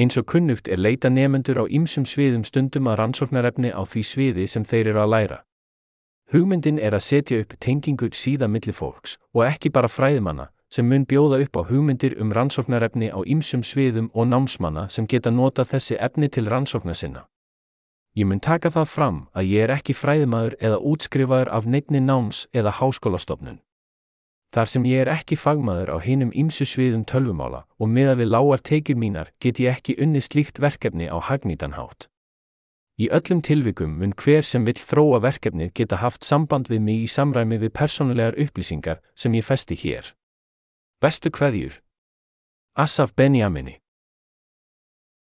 Eins og kunnugt er leita nefendur á ýmsum sviðum stundum að rannsóknarefni á því sviði sem þeir eru að læra. Hugmyndin er að setja upp tengingu síða milli fólks og ekki bara fræðimanna sem mun bjóða upp á hugmyndir um rannsóknarefni á ýmsum sviðum og námsmanna sem geta nota þessi efni til rannsóknar sinna. Ég mun taka það fram að ég er ekki fræðimaður eða útskrifaður af neittni náms eða háskólastofnun. Þar sem ég er ekki fagmaður á hinum ýmsu sviðum tölvumála og meða við lágar teikir mínar get ég ekki unni slíkt verkefni á hagnýtanhátt. Í öllum tilvikum mun hver sem vill þróa verkefnið geta haft samband við mig í samræmi við persónulegar upplýsingar sem ég festi hér. Bestu kveðjur. Asaf Benjamini